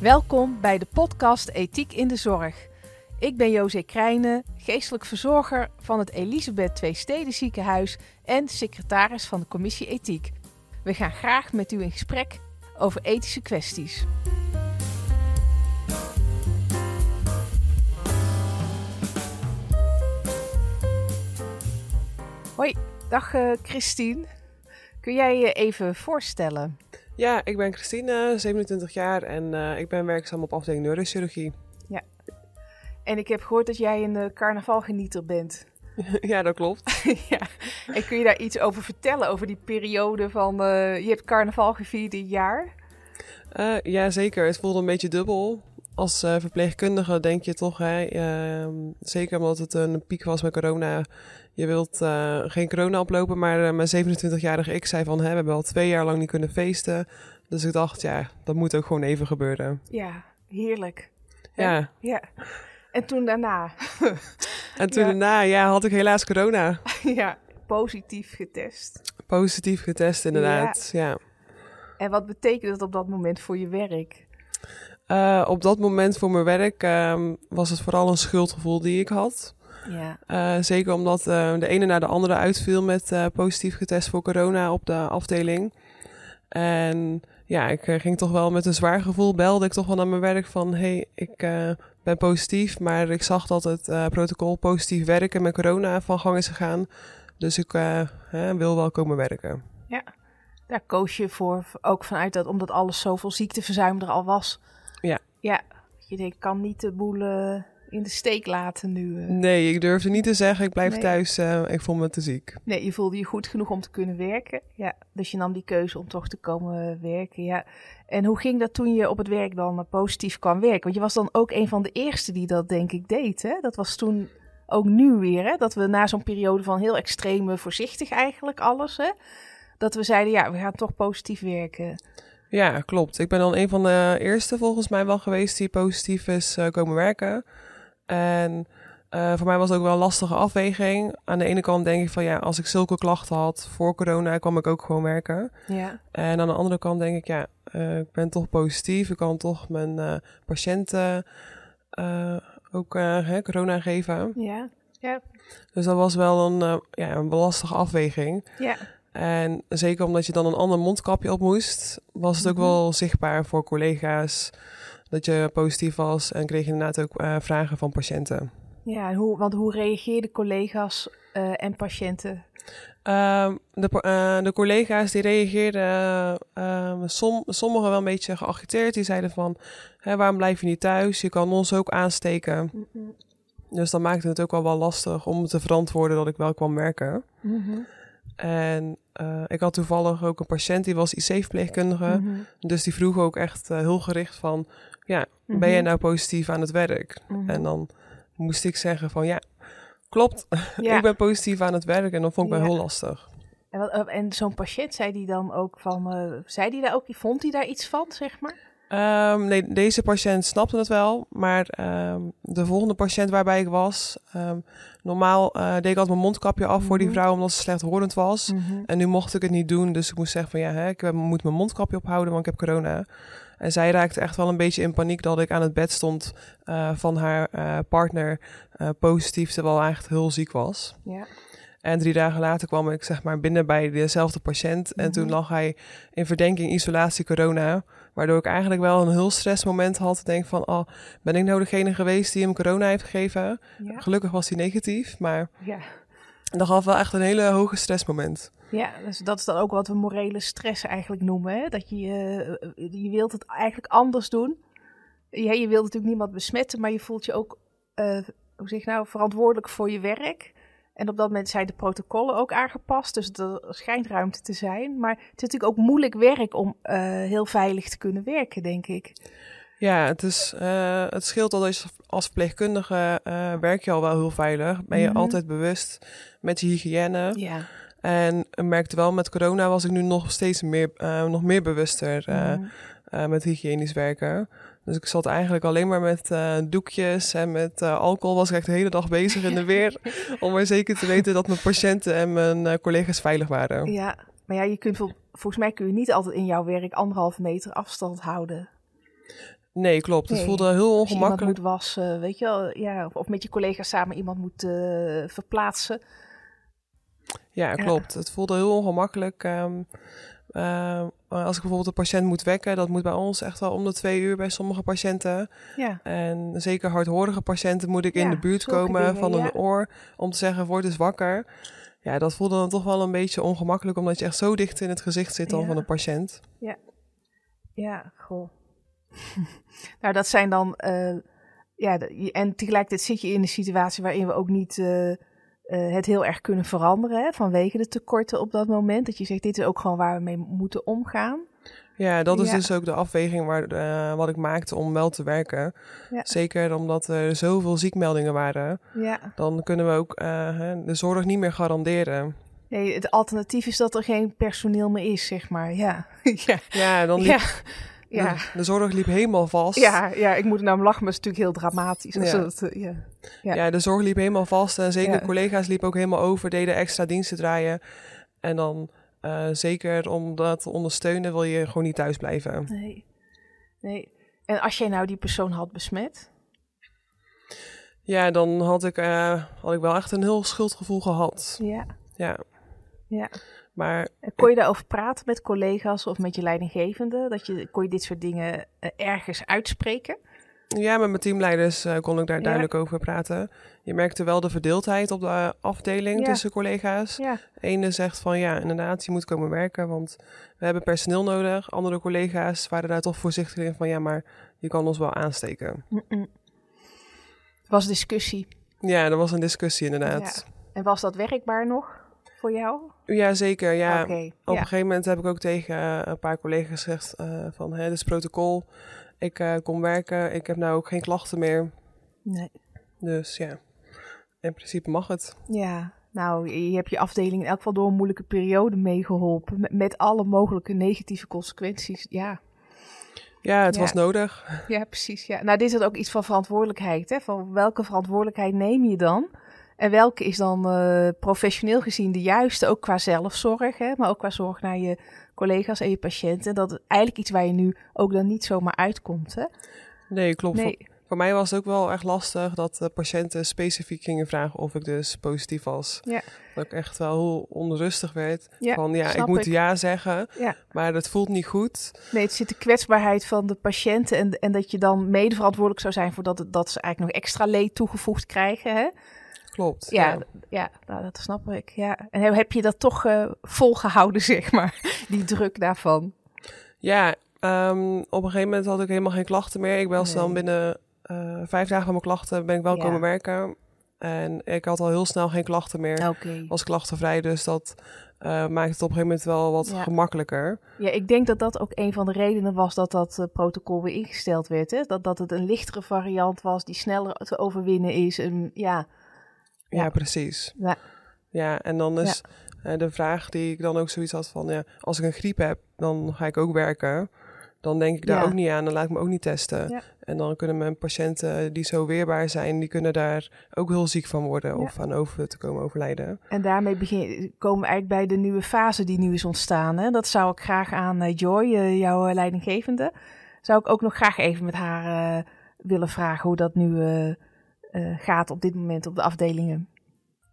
Welkom bij de podcast Ethiek in de Zorg. Ik ben José Krijnen, geestelijk verzorger van het Elisabeth Twee Steden Ziekenhuis en secretaris van de Commissie Ethiek. We gaan graag met u in gesprek over ethische kwesties. Hoi, dag uh, Christine. Kun jij je even voorstellen? Ja, ik ben Christine, 27 jaar en uh, ik ben werkzaam op afdeling neurochirurgie. Ja. En ik heb gehoord dat jij een uh, carnavalgenieter bent. ja, dat klopt. ja. En kun je daar iets over vertellen, over die periode van... Uh, je hebt carnaval gevierd dit jaar? ja, zeker. Het voelde een beetje dubbel. Als verpleegkundige denk je toch, hè, ehm, zeker omdat het een piek was met corona je wilt uh, geen corona oplopen, maar uh, mijn 27-jarige ik zei van, hè, we hebben al twee jaar lang niet kunnen feesten. Dus ik dacht, ja, dat moet ook gewoon even gebeuren. Ja, heerlijk. Ja. En, ja. En toen daarna? en toen ja. daarna, ja, had ik helaas corona. ja, positief getest. Positief getest, inderdaad, ja. ja. En wat betekent dat op dat moment voor je werk? Uh, op dat moment voor mijn werk um, was het vooral een schuldgevoel die ik had. Ja. Uh, zeker omdat uh, de ene na de andere uitviel met positief getest voor corona op de afdeling. En ja, ik ging toch wel met een zwaar gevoel, belde ik toch wel naar mijn werk van... hey, ik ben positief, maar ik zag dat het protocol positief werken met corona van gang is gegaan. Dus ik wil wel komen werken. Ja, daar koos je voor, ook vanuit dat, omdat alles zoveel ziekteverzuim er al was. Ja. Je denkt, ik kan niet de boel in de steek laten nu. Uh. Nee, ik durfde niet te zeggen, ik blijf nee. thuis, uh, ik voel me te ziek. Nee, je voelde je goed genoeg om te kunnen werken. Ja, dus je nam die keuze om toch te komen werken. Ja. En hoe ging dat toen je op het werk dan positief kwam werken? Want je was dan ook een van de eerste die dat denk ik deed. Hè? Dat was toen ook nu weer, hè? dat we na zo'n periode van heel extreme voorzichtig eigenlijk alles, hè? dat we zeiden ja, we gaan toch positief werken. Ja, klopt. Ik ben dan een van de eerste volgens mij wel geweest die positief is uh, komen werken. En uh, voor mij was het ook wel een lastige afweging. Aan de ene kant denk ik van ja, als ik zulke klachten had voor corona, kwam ik ook gewoon werken. Ja. En aan de andere kant denk ik ja, uh, ik ben toch positief. Ik kan toch mijn uh, patiënten ook hè, corona geven. Ja. ja. Dus dat was wel een, ja, een lastige afweging. Ja. En zeker omdat je dan een ander mondkapje op moest, was het ook mm -hmm. wel zichtbaar voor collega's dat je positief was en kreeg je inderdaad ook uh, vragen van patiënten. Ja, hoe, want hoe reageerden collega's uh, en patiënten? Uh, de, uh, de, collega's die reageerden, som, sommigen wel een beetje geagiteerd. Die zeiden van, hè, waarom blijf je niet thuis? Je kan ons ook aansteken. Mm -hmm. Dus dat maakte het ook wel wel lastig om te verantwoorden dat ik wel kwam werken. Mm -hmm. En uh, ik had toevallig ook een patiënt die was IC-verpleegkundige. Mhm. Mm -hmm. Dus die vroeg ook echt uh, heel gericht van... Ja, ben Mhm. jij nou positief aan het werk? Mhm. En dan moest ik zeggen van ja, klopt. Ja. ik ben positief aan het werk. En dat vond ik Ja. wel heel lastig. En, eh, en zo'n patiënt, zei die dan ook van, eh, zei die daar ook, vond hij daar iets van, zeg maar? Ehm, nee, deze patiënt snapte het wel. Maar ehm, de volgende patiënt waarbij ik was... ehm, normaal eh, deed ik altijd mijn mondkapje af voor die Mhm. vrouw... omdat ze slechthorend was. En nu mocht ik het niet doen, dus ik moest zeggen van ja, hè, ik heb- moet mijn mondkapje ophouden, want ik heb corona. En zij raakte echt wel een beetje in paniek dat ik aan het bed stond eh, van haar eh, partner eh, positief, terwijl hij echt heel ziek was. Ja. En drie dagen later kwam ik zeg maar binnen bij dezelfde patiënt. En toen Mhm. lag hij in verdenking isolatie corona. Waardoor ik eigenlijk wel een heel stressmoment had. Denk van, oh, ben ik nou degene geweest die hem corona heeft gegeven? Ja. Gelukkig was hij negatief, maar Ja. dat gaf wel echt een hele hoge stressmoment. Ja, dus dat is dan ook wat we morele stress eigenlijk noemen. Hè? Dat je, eh, je wilt het eigenlijk anders doen. Ja, je wilt natuurlijk niemand besmetten, maar je voelt je ook, eh, hoe zeg je nou, verantwoordelijk voor je werk. En op dat moment zijn de protocollen ook aangepast, dus er schijnt ruimte te zijn. Maar het is natuurlijk ook moeilijk werk om eh, heel veilig te kunnen werken, denk ik. Ja, het, is, eh, het scheelt al als, als verpleegkundige eh, werk je al wel heel veilig. Ben je Mhm. altijd bewust met je hygiëne. Ja. En ik merkte wel, met corona was ik nu nog steeds meer, nog meer bewuster eh, met hygiënisch werken. Dus ik zat eigenlijk alleen maar met eh, doekjes en met eh, alcohol was ik echt de hele dag bezig in de weer. om er zeker te weten dat mijn patiënten en mijn eh, collega's veilig waren. Ja, maar ja, je kunt vol- volgens mij kun je niet altijd in jouw werk anderhalve meter afstand houden. Nee, klopt. Het voelde heel Als je iemand ongemakkelijk. moet wassen, weet je wel. Ja, of, of met je collega's samen iemand moet verplaatsen. Ja, Ja. klopt. Het voelde heel ongemakkelijk. ehm, eh, als ik bijvoorbeeld een patiënt moet wekken, dat moet bij ons echt wel om de twee uur bij sommige patiënten. Ja, En zeker hardhorige patiënten moet ik in Ja, de buurt komen dingen, van ja. een oor om te zeggen, word eens wakker. Ja, dat voelde dan toch wel een beetje ongemakkelijk, omdat je echt zo dicht in het gezicht zit dan Ja. van de patiënt. ja, goh. nou, dat zijn dan... eh, ja, en tegelijkertijd zit je in een situatie waarin we ook niet eh, eh, het heel erg kunnen veranderen. Hè, vanwege de tekorten op dat moment. Dat je zegt, dit is ook gewoon waar we mee moeten omgaan. Ja, dat is Ja. dus ook de afweging waar, eh, wat ik maakte om wel te werken. Ja. Zeker omdat er zoveel ziekmeldingen waren. Ja. Dan kunnen we ook eh, de zorg niet meer garanderen. Nee, het alternatief is dat er geen personeel meer is, zeg maar. Ja, ja, Ja, dan liep ja. De, de zorg liep helemaal vast. Ja, ja, ik moet er nou om lachen, maar het is natuurlijk heel dramatisch. Als Ja. dat, eh, ja. ja. Ja. de zorg liep helemaal vast. En zeker collega's liepen ook helemaal over, deden extra diensten draaien. En dan eh, zeker om dat te ondersteunen wil je gewoon niet thuis blijven. Nee. nee. En als jij nou die persoon had besmet? Ja, dan had ik, eh, had ik wel echt een heel schuldgevoel gehad. Ja. Ja, ja. Maar kon je daarover praten met collega's of met je leidinggevende? Dat je, kon je dit soort dingen eh, ergens uitspreken? ja, met mijn teamleiders eh, kon ik daar Ja. duidelijk over praten. Je merkte wel de verdeeldheid op de eh, afdeling Ja. tussen collega's. Ja. Ene zegt van ja, inderdaad, je moet komen werken, want we hebben personeel nodig. Andere collega's waren daar toch voorzichtig in van ja, maar je kan ons wel aansteken. Mm-mm. Was discussie. Ja, er was een discussie inderdaad. En was dat werkbaar nog voor jou? Ja, zeker. Ja, op Ja. een gegeven moment heb ik ook tegen eh, een paar collega's gezegd eh, van hè, dit is protocol. Ik eh, kom werken, ik heb nou ook geen klachten meer. Nee. Dus ja, in principe mag het. Ja, nou, je hebt je afdeling in elk geval door een moeilijke periode meegeholpen. Met, met alle mogelijke negatieve consequenties. Ja. Ja, het Ja. was nodig. ja, precies. Ja. Nou, dit is ook iets van verantwoordelijkheid. Hè? Van welke verantwoordelijkheid neem je dan? En welke is dan eh, professioneel gezien de juiste, ook qua zelfzorg, hè? maar ook qua zorg naar je collega's en je patiënten. Dat is eigenlijk iets waar je nu ook dan niet zomaar uitkomt. Hè? Nee, klopt. Nee. Voor, voor mij was het ook wel echt lastig dat de patiënten specifiek gingen vragen of ik dus positief was. Ja. Dat ik echt wel heel onrustig werd. Ja, van ja, ik moet ik. ja zeggen, Ja. maar het voelt niet goed. Nee, het zit de kwetsbaarheid van de patiënten en, en dat je dan mede verantwoordelijk zou zijn voor dat, dat ze eigenlijk nog extra leed toegevoegd krijgen. Hè? Klopt. Ja, ja. ja nou, dat snap ik. Ja. En heb- je dat toch eh, volgehouden, zeg maar, die druk daarvan? Ja, ehm, op een gegeven moment had ik helemaal geen klachten meer. Ik was Nee. dan binnen eh, vijf dagen van mijn klachten ben ik wel Ja. komen werken. En ik had al heel snel geen klachten meer. Was klachtenvrij, dus dat eh, maakt het op een gegeven moment wel wat Ja. gemakkelijker. Ja, ik denk dat dat ook een van de redenen was dat dat protocol weer ingesteld werd. Hè? Dat, dat het een lichtere variant was, die sneller te overwinnen is. En, ja, Ja, Ja. precies. Ja. Ja, en dan is eh, de vraag die ik dan ook zoiets had van... Ja, als ik een griep heb, dan ga ik ook werken. Dan denk ik daar ook niet aan, dan laat ik me ook niet testen. En dan kunnen mijn patiënten die zo weerbaar zijn... die kunnen daar ook heel ziek van worden of aan over te komen overlijden. en daarmee begin, komen we eigenlijk bij de nieuwe fase die nu is ontstaan. Hè? Dat zou ik graag aan eh, Joy, eh, jouw leidinggevende, zou ik ook nog graag even met haar willen vragen hoe dat nu eh, gaat op dit moment op de afdelingen.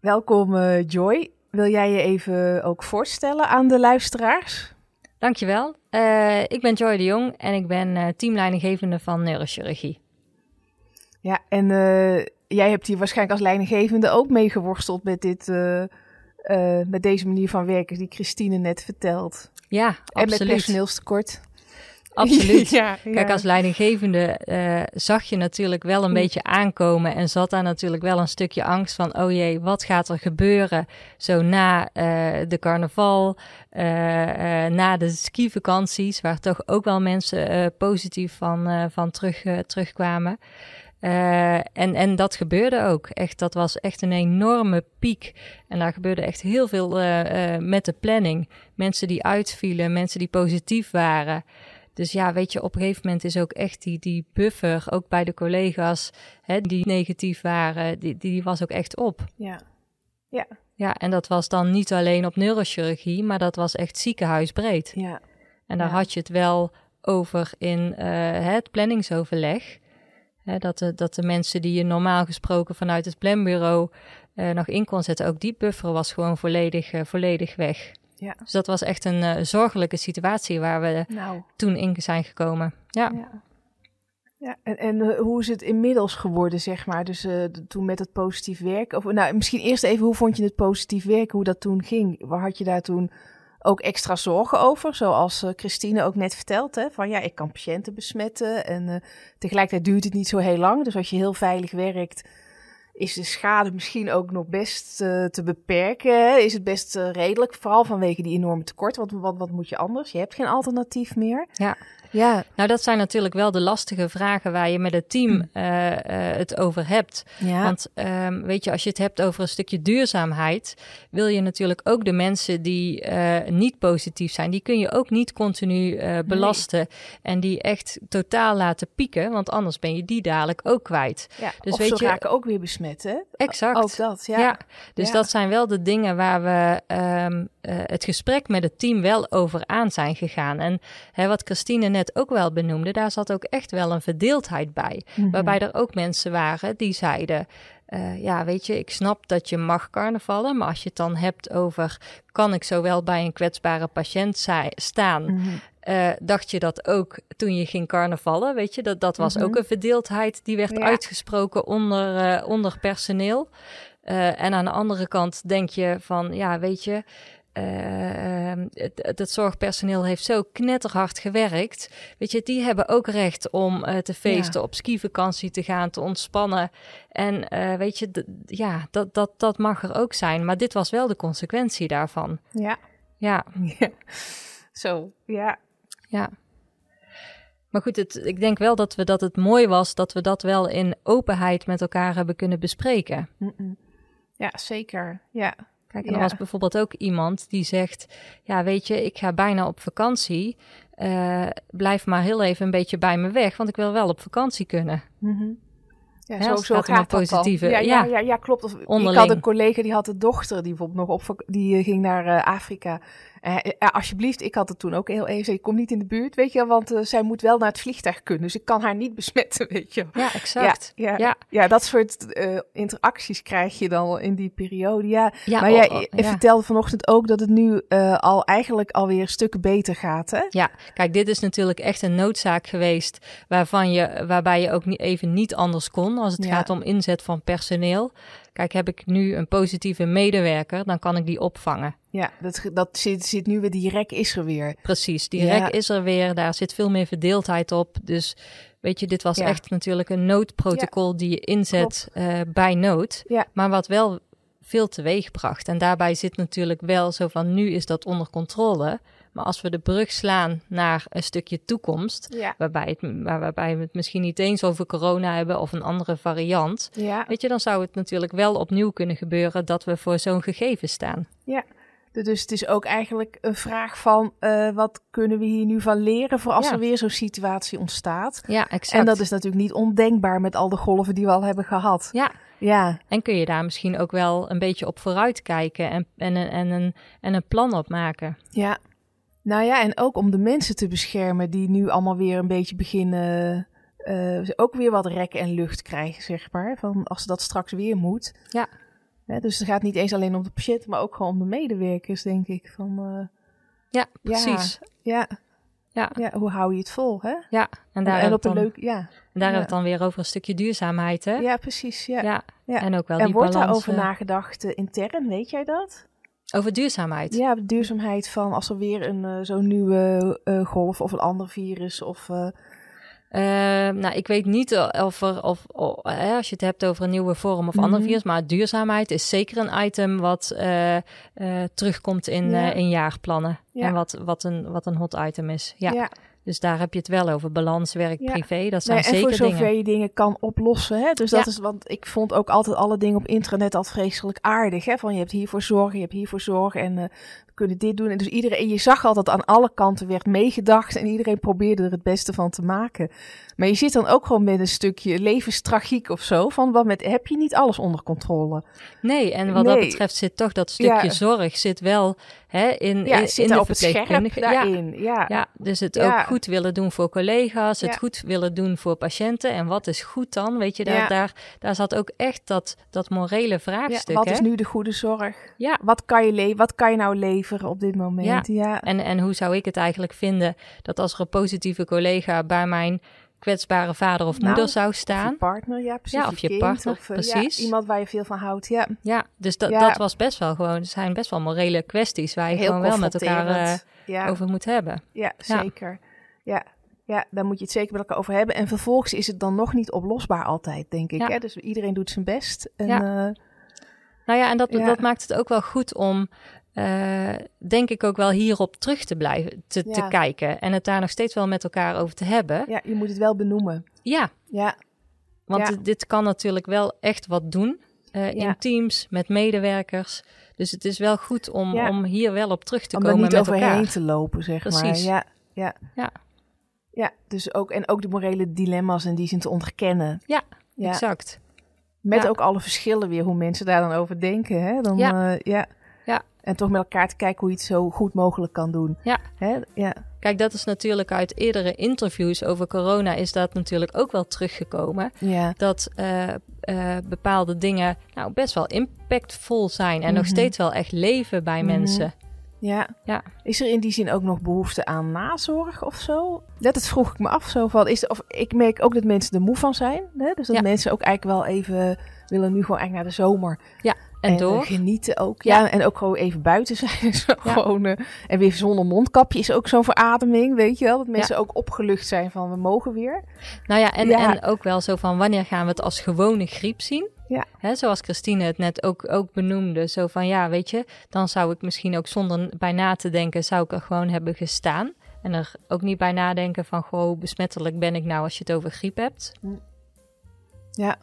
Welkom eh, Joy. Wil jij je even ook voorstellen aan de luisteraars? Dankjewel. Eh ik ben Joy de Jong en ik ben teamleidinggevende van neurochirurgie. Ja, en jij hebt hier waarschijnlijk als leidinggevende ook mee geworsteld met, dit, met deze manier van werken die Christine net vertelt. Ja, En met absoluut. personeelstekort. Absoluut. ja, Kijk, als leidinggevende eh, zag je natuurlijk wel een Mm. beetje aankomen en zat daar natuurlijk wel een stukje angst van, oh jee, wat gaat er gebeuren zo na eh, de carnaval, eh, na de skivakanties, waar toch ook wel mensen positief van, van terug, terugkwamen. En, en dat gebeurde ook. Echt, dat was echt een enorme piek. En daar gebeurde echt heel veel met de planning. Mensen die uitvielen, mensen die positief waren. Dus ja, weet je, op een gegeven moment is ook echt die, die buffer, ook bij de collega's hè, die negatief waren, die, die was ook echt op. Ja. Ja, en dat was dan niet alleen op neurochirurgie, maar dat was echt ziekenhuisbreed. Ja. En daar Ja. had je het wel over in uh, het planningsoverleg. dat, de, dat de mensen die je normaal gesproken vanuit het planbureau uh, nog in kon zetten, ook die buffer was gewoon volledig, uh, volledig weg. Ja. Dus dat was echt een zorgelijke situatie waar we nou. toen in zijn gekomen. Ja. ja. Ja, en, en hoe is het inmiddels geworden, zeg maar? Dus toen met het positief werken. Of nou, misschien eerst even, hoe vond je het positief werken? Hoe dat toen ging? Waar had je daar toen ook extra zorgen over. Zoals Christine ook net verteld. Hè, van ja, ik kan patiënten besmetten. En uh, tegelijkertijd duurt het niet zo heel lang. Dus als je heel veilig werkt, is de schade misschien ook nog best uh, te beperken. Is het best redelijk. Vooral vanwege die enorme tekort. Want wat, wat moet je anders? Je hebt geen alternatief meer. Ja. Ja. Nou, dat zijn natuurlijk wel de lastige vragen waar je met het team uh, uh, het over hebt. Ja. Want um, weet je, als je het hebt over een stukje duurzaamheid, wil je natuurlijk ook de mensen die uh, niet positief zijn, die kun je ook niet continu belasten nee. en die echt totaal laten pieken, want anders ben je die dadelijk ook kwijt. Ja, dus of weet ze je, raken ook weer besmet, hè? Exact. Ook dat, ja. ja. Dus dat zijn wel de dingen waar we um, het gesprek met het team wel over aan zijn gegaan. En hè, wat Christine net ook wel benoemde, daar zat ook echt wel een verdeeldheid bij. Mm -hmm. Waarbij er ook mensen waren die zeiden. Uh, ja, weet je, ik snap dat je mag carnavallen, maar als je het dan hebt over kan ik zowel bij een kwetsbare patiënt staan, mm -hmm. uh, dacht je dat ook toen je ging carnavallen, weet je, dat, dat was mm -hmm. ook een verdeeldheid die werd ja. uitgesproken onder, uh, onder personeel. en aan de andere kant denk je van, ja, weet je, uh, het, het, zorgpersoneel heeft zo knetterhard gewerkt. Weet je, die hebben ook recht om uh, te feesten, ja. op skivakantie te gaan, te ontspannen. En uh, weet je, ja, dat, dat, dat mag er ook zijn. Maar dit was wel de consequentie daarvan. Ja. Ja. ja. Zo, ja. Ja. Maar goed, het, ik denk wel dat, we, dat het mooi was dat we dat wel in openheid met elkaar hebben kunnen bespreken. Mm -mm. Ja, zeker. Ja. Kijk, en er was bijvoorbeeld ook iemand die zegt: Ja, weet je, ik ga bijna op vakantie. Uh, blijf maar heel even een beetje bij me weg, want ik wil wel op vakantie kunnen. Mm -hmm. Ja, ja, zo, zo gaat het positieve. Ja, ja, ja, ja, klopt. Of, ik had een collega die had een dochter die bijvoorbeeld nog op die uh, ging naar uh, Afrika. Uh, alsjeblieft, ik had het toen ook heel even. Ik kom niet in de buurt, weet je, want zij moet wel naar het vliegtuig kunnen. Dus ik kan haar niet besmetten, weet je. Ja, exact. Ja, ja, ja. dat soort interacties krijg je dan in die periode. Ja, maar jij oh, oh, vertelde vanochtend ook dat het nu al eigenlijk alweer stukken beter gaat, hè? Ja, kijk, dit is natuurlijk echt een noodzaak geweest waarvan je, waarbij je ook niet, even niet anders kon als het gaat om inzet van personeel. Kijk, heb ik nu een positieve medewerker, dan kan ik die opvangen. Ja, dat, dat zit, zit nu weer, die rek is er weer. Precies, die ja. rek is er weer, daar zit veel meer verdeeldheid op. Dus weet je, dit was ja. echt natuurlijk een noodprotocol ja. die je inzet uh, bij nood. Maar wat wel veel teweeg bracht. En daarbij zit natuurlijk wel zo van, nu is dat onder controle. Maar als we de brug slaan naar een stukje toekomst, ja. waarbij, het, waarbij we het misschien niet eens over corona hebben of een andere variant, ja. weet je, dan zou het natuurlijk wel opnieuw kunnen gebeuren dat we voor zo'n gegeven staan. Ja. Dus het is ook eigenlijk een vraag van uh, wat kunnen we hier nu van leren voor als ja. er weer zo'n situatie ontstaat. Ja, exact. En dat is natuurlijk niet ondenkbaar met al de golven die we al hebben gehad. Ja. Ja. En kun je daar misschien ook wel een beetje op vooruit kijken en, en, en, en, een, en een plan op maken. Ja. Nou ja, en ook om de mensen te beschermen die nu allemaal weer een beetje beginnen. Uh, ook weer wat rek en lucht krijgen, zeg maar. Van als dat straks weer moet. Ja. ja dus het gaat niet eens alleen om de patiënt, maar ook gewoon om de medewerkers, denk ik. Van, uh, ja, precies. Ja, ja. ja. hoe hou je het vol, hè? Ja, en daar, en op een leuk, ja. En daar ja. hebben we het dan weer over een stukje duurzaamheid, hè? Ja, precies. Ja. ja. ja. En ook wel en die wordt balans, daarover uh, nagedacht uh, intern, weet jij dat? Over duurzaamheid? Ja, de duurzaamheid van als er weer een uh, zo'n nieuwe uh, golf of een ander virus of... Uh... nou, ik weet niet of er, of, of als je het hebt over een nieuwe vorm of mm -hmm. ander virus, maar duurzaamheid is zeker een item wat terugkomt in, ja. in jaarplannen. Ja. En wat, wat, een, wat een hot item is. Ja. ja. Dus daar heb je het wel over. Balans, werk, ja. privé. Dat zijn nee, zeker en voor dingen. zover je dingen kan oplossen. Hè? Dus dat ja. is, want ik vond ook altijd alle dingen op internet al vreselijk aardig. Hè? Van je hebt hiervoor zorg, je hebt hiervoor zorg en uh, we kunnen dit doen. En dus iedereen, je zag altijd aan alle kanten werd meegedacht en iedereen probeerde er het beste van te maken. Maar je zit dan ook gewoon met een stukje levenstragiek of zo. Van wat met, heb je niet alles onder controle? Nee, en wat nee. dat betreft zit toch dat stukje ja. zorg zit wel hè, in, Ja, in, de op het scherp verpleegkundige. Ja, daarin. Ja. ja, dus het ook goed willen doen voor collega's, het goed willen doen voor patiënten. En wat is goed dan? Weet je, daar, daar, daar zat ook echt dat, dat morele Ja, vraagstuk. wat hè? is nu de goede zorg? Ja. Wat kan je, le wat kan je nou leveren op dit moment? Ja. En, en hoe zou ik het eigenlijk vinden dat als er een positieve collega bij mijn kwetsbare vader of Nou, moeder zou Of je staan? partner, ja, precies. Ja, of je partner, of, eh, precies. Ja, iemand waar je veel van houdt, ja. Ja, dus dat, Ja. dat was best wel gewoon, er zijn best wel morele kwesties waar je Heel gewoon wel met elkaar ja. over moet hebben. Ja, zeker. Ja. ja, daar moet je het zeker met elkaar over hebben. En vervolgens is het dan nog niet oplosbaar altijd, denk ik. Hè? Dus iedereen doet zijn best. En, Ja. eh, Nou ja, en dat, dat maakt het ook wel goed om, eh, denk ik ook wel hierop terug te blijven te, kijken. En het daar nog steeds wel met elkaar over te hebben. ja, je moet het wel benoemen. Ja, Ja, want Ja. dit- kan natuurlijk wel echt wat doen. eh, Ja. In teams, met medewerkers. Dus het is wel goed om, om hier wel op terug te om er komen niet met overheen elkaar. te lopen, zeg Precies. maar. Ja, ja. Ja. Ja, dus ook, en ook de morele dilemma's en die zijn te onderkennen. Ja. Exact. Met ook alle verschillen weer, hoe mensen daar dan over denken. Hè? Dan, Ja. eh. En toch met elkaar te kijken hoe je het zo goed mogelijk kan doen. Ja. Hè? Ja. Kijk, dat is natuurlijk uit eerdere interviews over corona is dat natuurlijk ook wel teruggekomen. Ja. Dat eh, eh, bepaalde dingen nou best wel impactvol zijn en nog Mhm. steeds wel echt leven bij Mhm. mensen. Ja. Ja. Is er in die zin ook nog behoefte aan nazorg of zo? Dat het vroeg ik me af. Zo van, is, of, ik merk ook dat mensen er moe van zijn. Hè? Dus dat Ja. mensen ook eigenlijk wel even willen nu gewoon eigenlijk naar de zomer. En, eh, door. genieten ook. Ja. Ja. en ook gewoon even buiten zijn. Zo Ja. gewoon, eh, en weer zonder mondkapje is ook zo'n verademing, weet je wel. Dat mensen ook opgelucht zijn van we mogen weer. Nou ja en, en ook wel zo van wanneer gaan we het als gewone griep zien? Ja. Hè, zoals Christine het net ook, ook benoemde. Zo van ja, weet je, dan zou ik misschien ook zonder bij na te denken, zou ik er gewoon hebben gestaan. En er ook niet bij nadenken van, goh, hoe besmettelijk ben ik nou als je het over griep hebt. Ja.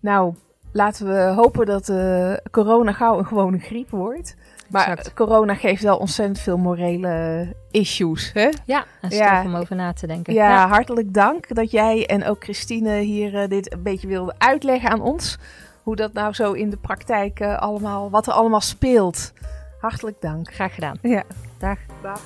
Nou, laten we hopen dat eh, corona gauw een gewone griep wordt. Maar Exact. corona geeft wel ontzettend veel morele issues. Hè? Ja, en stof Ja. om over na te denken. Ja, hartelijk dank dat jij en ook Christine hier eh, dit een beetje wilde uitleggen aan ons. Hoe dat nou zo in de praktijk eh, allemaal, wat er allemaal speelt. Hartelijk dank. graag gedaan. Ja. Dag. Dag.